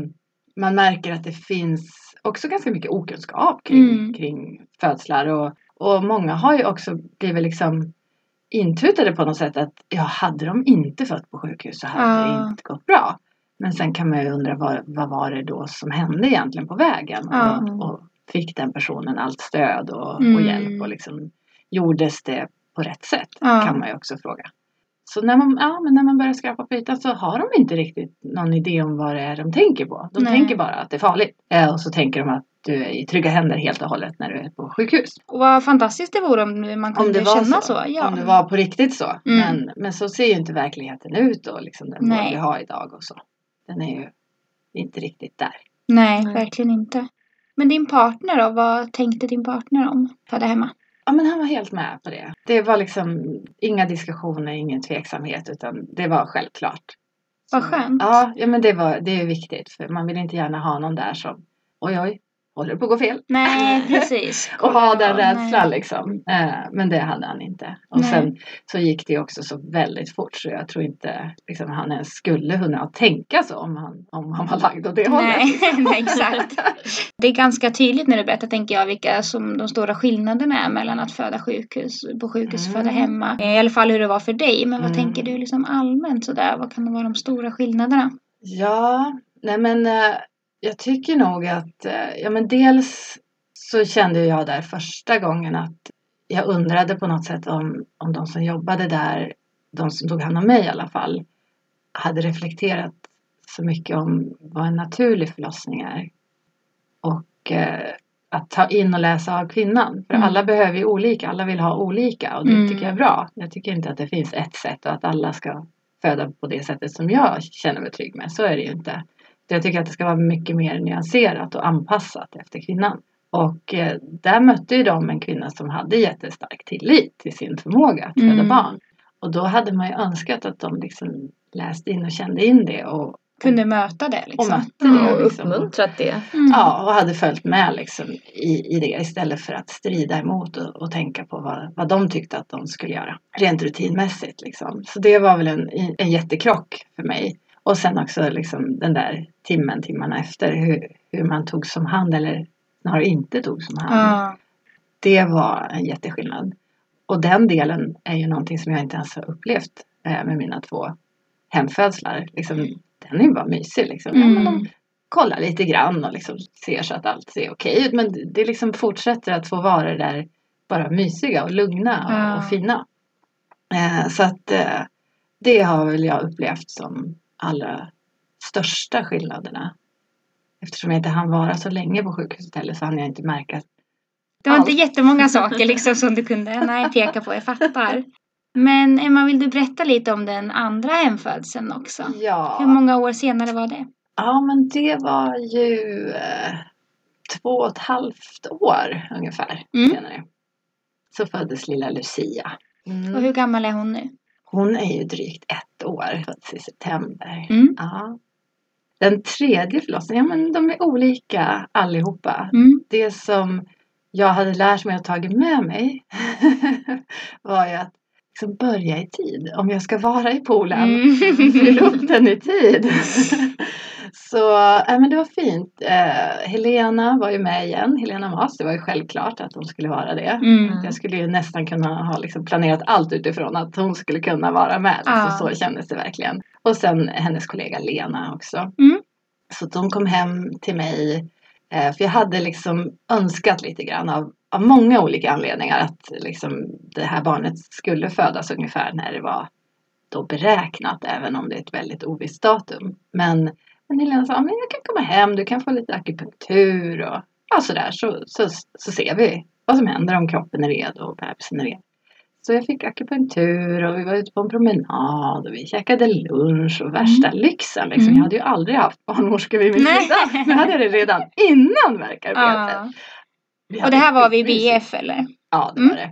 man märker att det finns också ganska mycket okunskap kring, Mm. kring födslar. Och, och många har ju också blivit liksom intutade på något sätt att ja, hade de inte fött på sjukhus så hade Ja. det inte gått bra. Men sen kan man ju undra vad, vad var det då som hände egentligen på vägen? Ja. Och, och fick den personen allt stöd och, och Mm. hjälp? Och liksom, gjordes det på rätt sätt? Ja. Kan man ju också fråga. Så när man, ja, men när man börjar skrapa på ytan så har de inte riktigt någon idé om vad det är de tänker på. De Nej. tänker bara att det är farligt. Eh, och så tänker de att du är i trygga händer helt och hållet när du är på sjukhus. Och vad fantastiskt det vore om man Om kunde var känna så. så. Ja. Om det var på riktigt så. Mm. Men, men så ser ju inte verkligheten ut då. Liksom den vård vi har idag och så. Den är ju inte riktigt där. Nej, Nej. verkligen inte. Men din partner då? Vad tänkte din partner om föda hemma? Ja men han var helt med på det. Det var liksom inga diskussioner, ingen tveksamhet utan det var självklart. Vad skönt. Ja, ja men det, var, det är ju viktigt för man vill inte gärna ha någon där som oj oj, håller det på att gå fel? Nej, precis. Och ha den rädslan liksom. Eh, men det hade han inte. Och Nej. sen så gick det också så väldigt fort så jag tror inte liksom, han ens skulle kunna tänka så om han, om han var lagd åt det hållet. Nej, nej, exakt. Det är ganska tydligt när du berättar, tänker jag, vilka som de stora skillnaderna är mellan att föda sjukhus, på sjukhus och föda Mm. hemma. I alla fall hur det var för dig. Men vad Mm. tänker du liksom allmänt sådär? Vad kan vara de stora skillnaderna? Ja, nej men eh, jag tycker nog att, eh, ja men dels så kände jag där första gången att jag undrade på något sätt om, om de som jobbade där, de som tog hand om mig i alla fall, hade reflekterat så mycket om vad en naturlig förlossning är. Och eh, att ta in och läsa av kvinnan. För Mm. alla behöver ju olika, alla vill ha olika och det Mm. tycker jag är bra. Jag tycker inte att det finns ett sätt och att alla ska föda på det sättet som jag känner mig trygg med. Så är det ju inte. Så Jag tycker att det ska vara mycket mer nyanserat och anpassat efter kvinnan. Och eh, där mötte ju de en kvinna som hade jättestark tillit till sin förmåga att föda Mm. barn. Och då hade man ju önskat att de liksom läste in och kände in det och kunde möta det och liksom. mötte Ja, det. och Liksom. uppmuntrat det. Mm. Ja, och hade följt med liksom i, i det istället för att strida emot och, och tänka på vad, vad de tyckte att de skulle göra. Rent rutinmässigt liksom. Så det var väl en, en jättekrock för mig. Och sen också liksom den där timmen, timmarna efter hur, hur man tog som hand eller snarare inte tog som hand. Ja. Det var en jätteskillnad. Och den delen är ju någonting som jag inte ens har upplevt eh, med mina två hemfödslar. Liksom, den är ju bara mysig liksom. Ja, men de Mm. kollar lite grann och liksom ser så att allt ser okej ut. Men det liksom fortsätter att få vara det där bara mysiga och lugna och, Ja. och fina. Eh, så att eh, det har väl jag upplevt som allra största skillnaderna. Eftersom jag inte hann vara så länge på sjukhuset heller så hann jag inte märka. Det var inte jättemånga saker liksom som du kunde nej, peka på, jag fattar. Men Emma, vill du berätta lite om den andra hemfödseln också? Hur Ja, många år senare var det? ja men det var ju eh, två och ett halvt år ungefär Mm. senare. Så föddes lilla Lucia. Mm. Och hur gammal är hon nu? Hon är ju drygt ett år, föddes i september. Mm. Ja. Den tredje förlossningen, ja, men de är olika allihopa. Mm. Det som jag hade lärt mig och tagit med mig var ju att liksom börja i tid. Om jag ska vara i poolen, Mm. fyll upp den i tid. Så äh, men det var fint. Eh, Helena var ju med igen, Helena Mas. Det var ju självklart att hon skulle vara det. Mm. Jag skulle ju nästan kunna ha liksom planerat allt utifrån att hon skulle kunna vara med. Ja. Liksom, så kändes det verkligen. Och sen hennes kollega Lena också. Mm. Så att de kom hem till mig. Eh, för jag hade liksom önskat lite grann av, av många olika anledningar att liksom det här barnet skulle födas ungefär när det var då beräknat. Även om det är ett väldigt ovisst datum. Men, men Helena sa, men jag kan komma hem, du kan få lite akupunktur och ja, sådär. Så, så, så ser vi vad som händer om kroppen är redo och bebisen är redo. Så jag fick akupunktur och vi var ute på en promenad och vi käkade lunch och värsta lyxen. Liksom. Mm. Jag hade ju aldrig haft barnmorskor vid min sida. Nu hade jag det redan innan verkarbetet. Ja. Och det här var vid. BF eller? Ja, det Mm. var det.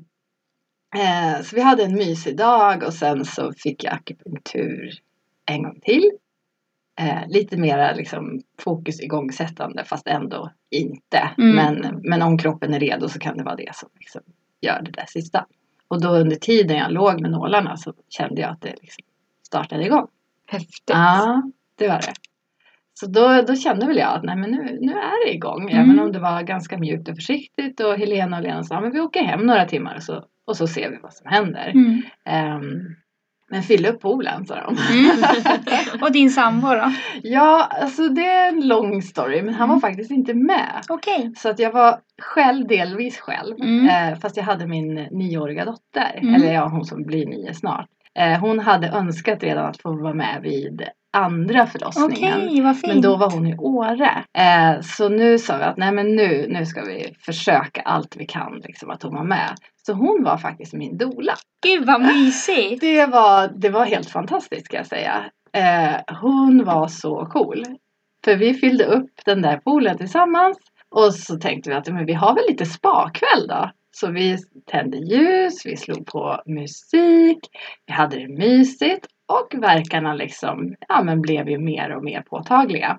Eh, så vi hade en mysig dag och sen så fick jag akupunktur en gång till. Eh, lite mera liksom fokus igångsättande fast ändå inte. Mm. Men, men om kroppen är redo så kan det vara det som liksom gör det där sista. Och då under tiden jag låg med nålarna så kände jag att det liksom startade igång. Häftigt. Ja, det var det. Så då, då kände väl jag att nej, men nu, nu är det igång. Mm. Även om det var ganska mjukt och försiktigt. Och Helena och Lena sa men vi åker hem några timmar och så, och så ser vi vad som händer. Mm. Ehm, men fyll upp poolen sa de. Mm. Och din sambo då? ja, alltså det är en lång story men han var Mm. faktiskt inte med. Okej. Så att jag var själv, delvis själv. Mm. Eh, fast jag hade min nioåriga dotter. Mm. Eller ja, hon som blir nio snart. Eh, hon hade önskat redan att få vara med vid andra förlossningen. Okej, vad fint. Men då var hon i Åre. Eh, så nu sa vi att nej men nu, nu ska vi försöka allt vi kan liksom att hon var med. Så hon var faktiskt min dola. Gud vad mysigt. Det var, det var helt fantastiskt ska jag säga. Eh, hon var så cool. För vi fyllde upp den där poolen tillsammans. Och så tänkte vi att men vi har väl lite spakväll då. Så vi tände ljus, vi slog på musik, vi hade det mysigt och verkarna liksom, ja men blev ju mer och mer påtagliga.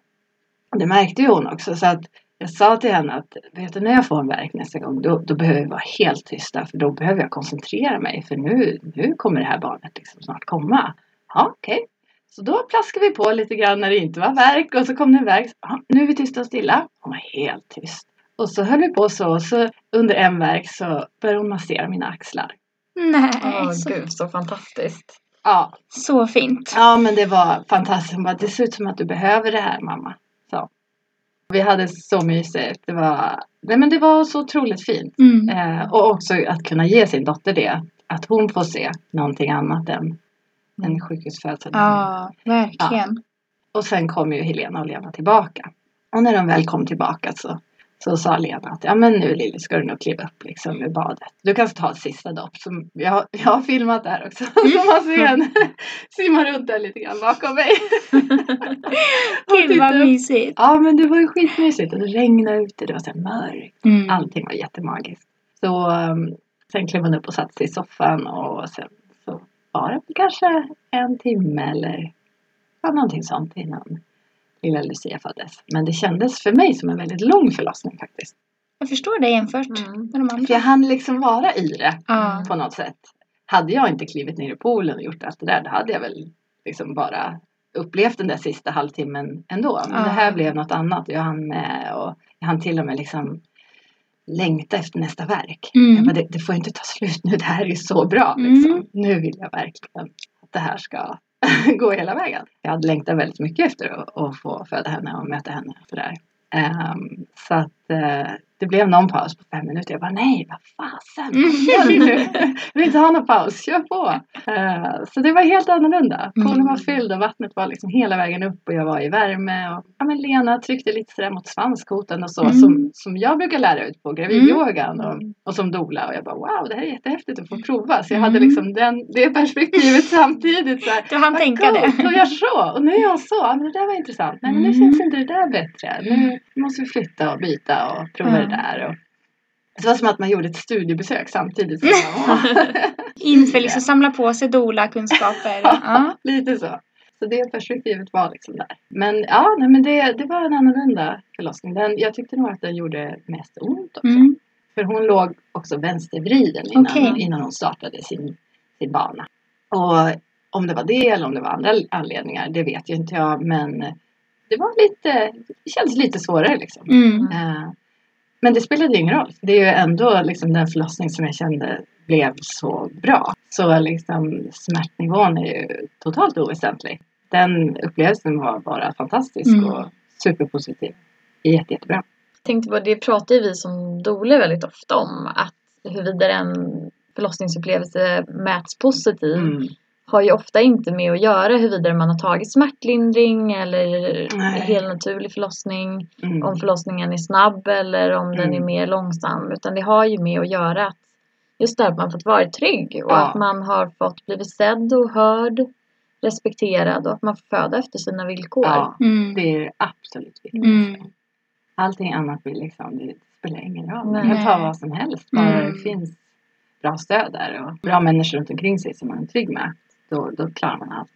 Det märkte ju hon också så att jag sa till henne att vet du när jag får en verk nästa gång då, då behöver vi vara helt tysta för då behöver jag koncentrera mig för nu, nu kommer det här barnet liksom snart komma. Ja okej. Så då plaskade vi på lite grann när det inte var verk och så kom det en verk. Ja, nu är vi tysta och stilla. Hon var helt tyst. Och så höll vi på så och så under en verk så började hon massera mina axlar. Nej, Åh så, gud, så fantastiskt. Ja, så fint. Ja men det var fantastiskt. Hon bara, det ser ut som att du behöver det här mamma. Vi hade så mysigt. Det var, nej, men det var så otroligt fint. Mm. Eh, och också att kunna ge sin dotter det. Att hon får se någonting annat än en sjukhusfödsel. Ja, verkligen. Och sen kom ju Helena och Lena tillbaka. Och när de väl kom tillbaka så, så sa Lena att ja men nu Lilly ska du nog kliva upp liksom ur badet. Du kan ta ett sista dopp. Som jag, jag har filmat där också. Så man ser henne simma runt där lite grann bakom mig. Gud vad mysigt. Ja men det var ju skitmysigt och det regnade ute, det var så här mörkt. Mm. Allting var jättemagiskt. Så um, sen klev hon upp och satte sig i soffan och sen så var det kanske en timme eller ja, någonting sånt innan lilla Lucia föddes. Men det kändes för mig som en väldigt lång förlossning faktiskt. Jag förstår det jämfört Mm. med de För andra. jag hann liksom vara i det Ja. på något sätt. Hade jag inte klivit ner i poolen och gjort allt det där, då hade jag väl liksom bara upplevt den där sista halvtimmen ändå. Men Ja. det här blev något annat och jag hann med och jag hann till och med liksom längta efter nästa verk. Mm. Bara, det, det får inte ta slut nu, det här är så bra. Mm. Liksom. Nu vill jag verkligen att det här ska gå hela vägen. Jag hade längtat väldigt mycket efter att, att få föda henne och möta henne. och Sådär. Um, så att uh, det blev någon paus på fem minuter. Jag bara nej, vad fasen. Mm. Jag vill inte ha någon paus, kör på. Eh, så det var helt annorlunda. Poolen Mm. var fylld och vattnet var liksom hela vägen upp och jag var i värme. Och, ja, men Lena tryckte lite sådär mot svanskotan och så Mm. som, som jag brukar lära ut på gravidyogan och, och som doula. Och jag bara wow, det här är jättehäftigt att få prova. Så jag hade Mm. liksom den, det perspektivet samtidigt. Så här, Du hann tänka det. coolt, Och jag så. Och nu är jag så. Men det där var intressant. Nej men nu Mm. känns inte det där bättre. Nu måste vi flytta och byta och prova. Det där. Och... Det var som att man gjorde ett studiebesök samtidigt. Som. Inför liksom samla på sig doula-kunskaper. Ja. Lite så. Så det perspektivet var liksom där. Men ja, nej, men det, det var en annorlunda förlossning. Den, jag tyckte nog att den gjorde mest ont också. Mm. För hon låg också vänstervriden innan, Okej. innan hon startade sin, sin bana. Och om det var det eller om det var andra anledningar, det vet ju inte jag. Men det var lite, det kändes lite svårare liksom. Mm. Eh, Men det spelade ingen roll. Det är ju ändå liksom den förlossning som jag kände blev så bra. Så liksom smärtnivån är ju totalt oväsentlig. Den upplevelsen var bara fantastisk Mm. och superpositiv. Jätte, jättebra. tänkte på, det pratar ju vi som doula väldigt ofta om. Att huruvida en förlossningsupplevelse mäts positiv Mm. Har ju ofta inte med att göra huruvida man har tagit smärtlindring eller Nej. helt naturlig förlossning. Mm. Om förlossningen är snabb eller om den är Mm. mer långsam. Utan det har ju med att göra att just det att man fått vara trygg och Ja. att man har fått blivit sedd och hörd, respekterad och att man får föda efter sina villkor. Ja, Mm. det är absolut viktigt. Mm. Allting annat blir liksom, det spelar ingen roll. Man kan ta vad som helst. Bara Mm. det finns bra stöd där och bra människor runt omkring sig som man är trygg med. Då, då klarar man allt.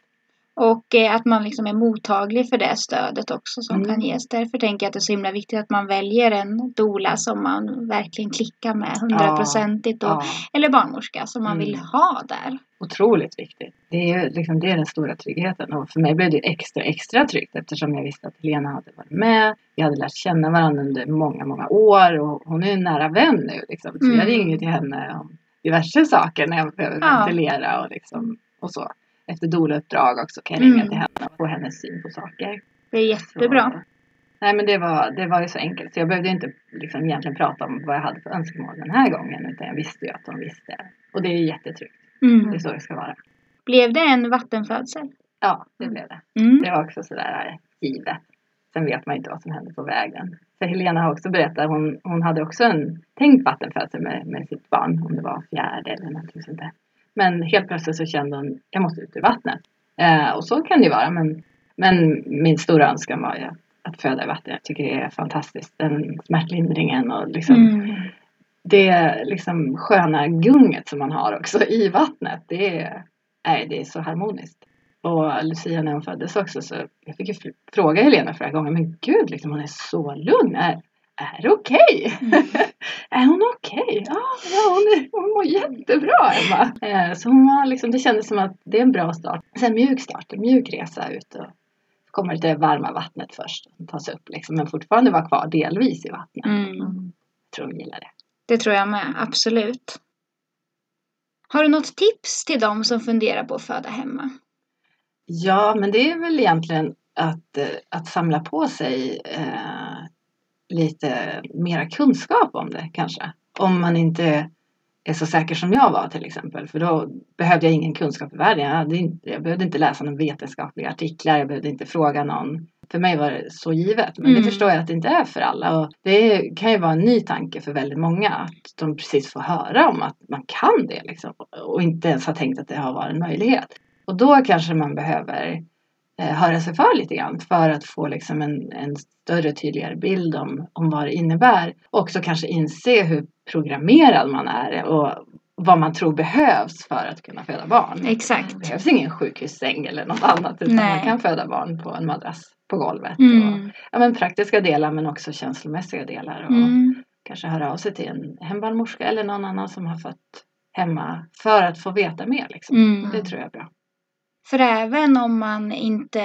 Och eh, att man liksom är mottaglig för det stödet också som Mm. kan ges. Därför tänker jag att det är så himla viktigt att man väljer en doula som man verkligen klickar med hundraprocentigt. och- Ja, Eller barnmorska som man Mm. vill ha där. otroligt viktigt. Det är, liksom, det är den stora tryggheten. Och för mig blev det extra, extra tryggt eftersom jag visste att Helena hade varit med. Vi hade lärt känna varandra under många, många år och hon är en nära vän nu. Liksom. Så jag Mm. ringer till henne om diverse saker när jag behöver Ja. ventilera och, liksom, och så. Efter doula-uppdrag också kan jag ringa Mm. till henne och få hennes syn på saker. Det är jättebra. Så, nej men det var, det var ju så enkelt så jag behövde inte liksom egentligen prata om vad jag hade för önskemål den här gången utan jag visste ju att de visste. Och det är ju jättetryggt. Det Mm. är så det ska vara. Blev det en vattenfödsel? Ja, det blev det. Mm. Det var också sådär givet. Sen vet man inte vad som hände på vägen. För Helena har också berättat, hon, hon hade också en tänkt vattenfödsel med, med sitt barn. Om det var fjärde eller någonting sånt där. Men helt plötsligt så kände hon, jag måste ut ur vattnet. Eh, och så kan det ju vara. Men, men min stora önskan var ju att, att föda i vatten. Jag tycker det är fantastiskt. Den smärtlindringen och liksom Mm. det liksom sköna gunget som man har också i vattnet. Det är, nej, det är så harmoniskt. Och Lucia när hon föddes också så jag fick ju fr- fråga Helena flera gånger. Men gud, liksom, hon är så lugn. Är, är okej? Mm. är hon okej? Ja, ja hon, är, hon mår jättebra Emma. Eh, så hon var liksom, det kändes som att det är en bra start. En mjuk start, en mjuk resa ut och kommer det varma vattnet först. Och tas upp liksom, men fortfarande vara kvar delvis i vattnet. Mm. Jag tror hon gillar det. Det tror jag med, absolut. Har du något tips till dem som funderar på att föda hemma? Ja, men det är väl egentligen att, eh, att samla på sig eh, lite mera kunskap om det kanske. Om man inte är så säker som jag var till exempel. För då behövde jag ingen kunskap i världen. Jag, hade jag behövde inte läsa någon vetenskapliga artiklar. Jag behövde inte fråga någon. För mig var det så givet. Men Mm. det förstår jag att det inte är för alla. Och det kan ju vara en ny tanke för väldigt många. Att de precis får höra om att man kan det. Liksom, och inte ens har tänkt att det har varit en möjlighet. Och då kanske man behöver eh, höra sig för lite grann för att få liksom en, en större tydligare bild om, om vad det innebär. Och också kanske inse hur programmerad man är och vad man tror behövs för att kunna föda barn. Exakt. Det behövs ingen sjukhussäng eller något annat utan Nej. man kan föda barn på en madrass på golvet. Och, Mm. ja, men praktiska delar men också känslomässiga delar. Och Mm. Kanske höra av sig till en hembarnmorska eller någon annan som har fött hemma för att få veta mer. Liksom. Mm. Det tror jag är bra. För även om man inte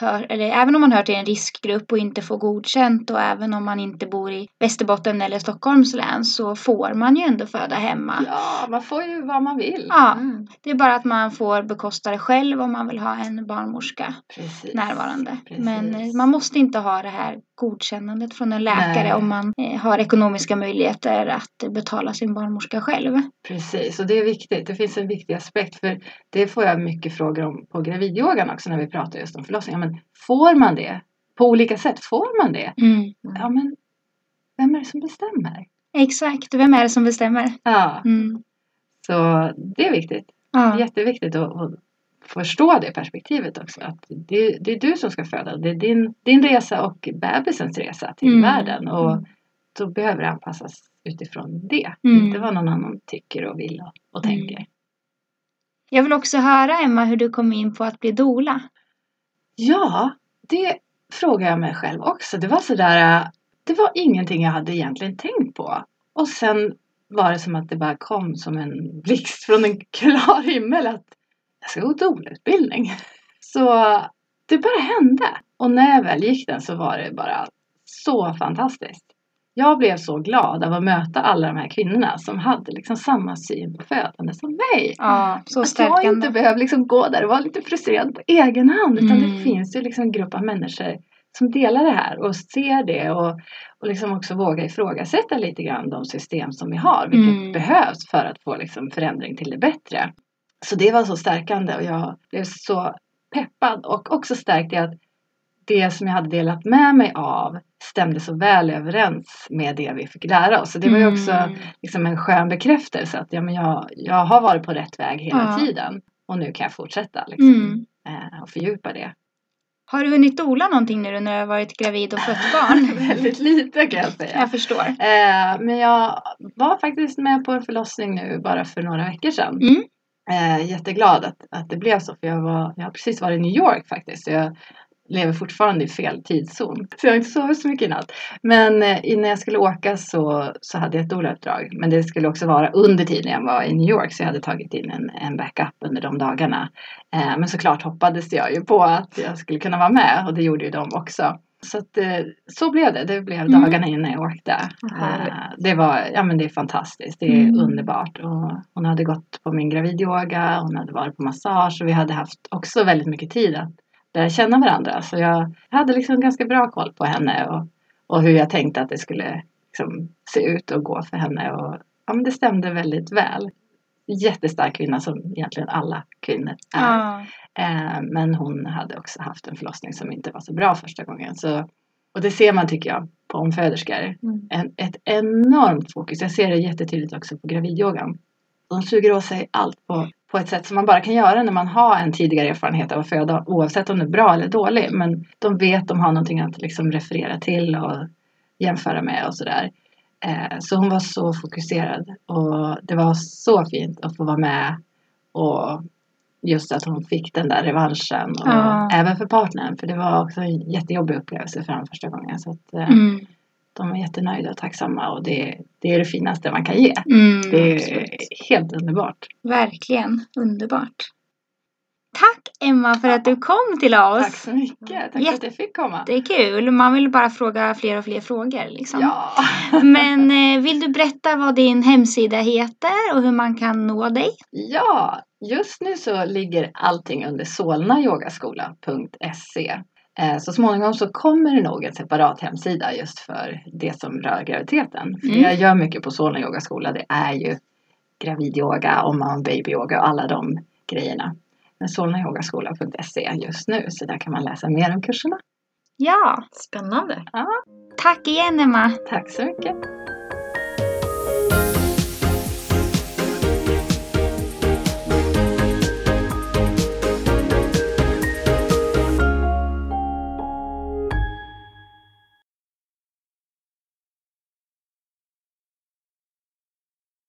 hör, eller även om man hör till en riskgrupp och inte får godkänt och även om man inte bor i Västerbotten eller Stockholms län så får man ju ändå föda hemma. Ja, man får ju vad man vill. Ja, Mm. det är bara att man får bekosta det själv om man vill ha en barnmorska Precis. närvarande. Precis. Men eh, man måste inte ha det här godkännandet från en läkare Nej. om man eh, har ekonomiska möjligheter att betala sin barnmorska själv. Precis, och det är viktigt. Det finns en viktig aspekt för det får jag mycket frågor om på gravidyogan också när vi pratar just om förlossning. Ja, men får man det? På olika sätt, får man det? Mm. Ja, men vem är det som bestämmer? Exakt, vem är det som bestämmer? Ja, Mm. så det är viktigt. Ja. Jätteviktigt att, att förstå det perspektivet också. Att det, det är du som ska föda. Det är din, din resa och bebisens resa till Mm. världen. Och då behöver det anpassas utifrån det. Mm. Inte vad någon annan tycker och vill och, och Mm. tänker. Jag vill också höra Emma hur du kom in på att bli dola. Ja, det frågar jag mig själv också. Det var sådär, det var ingenting jag hade egentligen tänkt på. Och sen var det som att det bara kom som en blixt från en klar himmel att jag ska gå doula-utbildning. Så det bara hände. Och när jag väl gick den så var det bara så fantastiskt. Jag blev så glad av att möta alla de här kvinnorna som hade liksom samma syn på födande som mig. Ja, så Att jag stärkande. inte behöver liksom gå där och vara lite frustrerad på egen hand. Utan Mm. det finns ju liksom en grupp av människor som delar det här och ser det och, och liksom också vågar ifrågasätta lite grann de system som vi har. Vilket Mm. behövs för att få liksom förändring till det bättre. Så det var så stärkande och jag blev så peppad och också stärkt i att det som jag hade delat med mig av stämde så väl överens med det vi fick lära oss. Så det var ju också Mm. liksom en skön bekräftelse att ja, men jag, jag har varit på rätt väg hela Ja. tiden och nu kan jag fortsätta liksom, Mm. eh, och fördjupa det. Har du hunnit dola någonting nu när du har varit gravid och fött barn? Väldigt lite kan jag säga. Jag förstår. Eh, men jag var faktiskt med på en förlossning nu bara för några veckor sedan. Mm. Eh, jätteglad att, att det blev så för jag, var, jag har precis varit i New York faktiskt. Så jag lever fortfarande i fel tidszon. Så jag har inte sovit så mycket i natt. Men eh, innan jag skulle åka så, så hade jag ett doula-uppdrag. Men det skulle också vara under tiden jag var i New York. Så jag hade tagit in en, en backup under de dagarna. Eh, men såklart hoppades jag ju på att jag skulle kunna vara med. Och det gjorde ju de också. Så, att, eh, så blev det. Det blev Mm. dagarna innan jag åkte. Eh, det var, ja men det är fantastiskt. Det är Mm. underbart. Och hon hade gått på min gravidyoga. Hon hade varit på massage. Och vi hade haft också väldigt mycket tid att lära känna varandra. Så jag hade liksom ganska bra koll på henne. Och, och hur jag tänkte att det skulle liksom se ut och gå för henne. Och ja, men det stämde väldigt väl. Jättestark kvinna som egentligen alla kvinnor är. Ja. Eh, men hon hade också haft en förlossning som inte var så bra första gången. Så, och det ser man tycker jag på omföderskor. Mm. En, ett enormt fokus. Jag ser det jättetydligt också på gravidyogan. De suger åt sig allt på, på ett sätt som man bara kan göra när man har en tidigare erfarenhet av att föda. Oavsett om det är bra eller dålig. Men de vet de har någonting att liksom referera till och jämföra med och sådär. Eh, så hon var så fokuserad. Och det var så fint att få vara med. Och just att hon fick den där revanschen. Och Ja. Även för partnern. För det var också en jättejobbig upplevelse för honom första gången. Så att, eh, Mm. De var jättenöjda och tacksamma. Och det, det är det finaste man kan ge. Mm. Det är absolut. helt underbart. Verkligen underbart. Tack Emma för att du kom till oss. Tack så mycket. Tack för att jag fick komma. Det är kul. Man vill bara fråga fler och fler frågor. Liksom. Ja. Men eh, vill du berätta vad din hemsida heter och hur man kan nå dig? ja, just nu så ligger allting under solnayogaskola.se. Eh, Så småningom så kommer det nog en separat hemsida just för det som rör graviditeten. För Mm. det jag gör mycket på Solna yogaskola det är ju gravidyoga och man babyyoga och alla de grejerna. Men solnayogaskola.se just nu så där kan man läsa mer om kurserna. Ja, Spännande. tack igen Emma. Tack så mycket!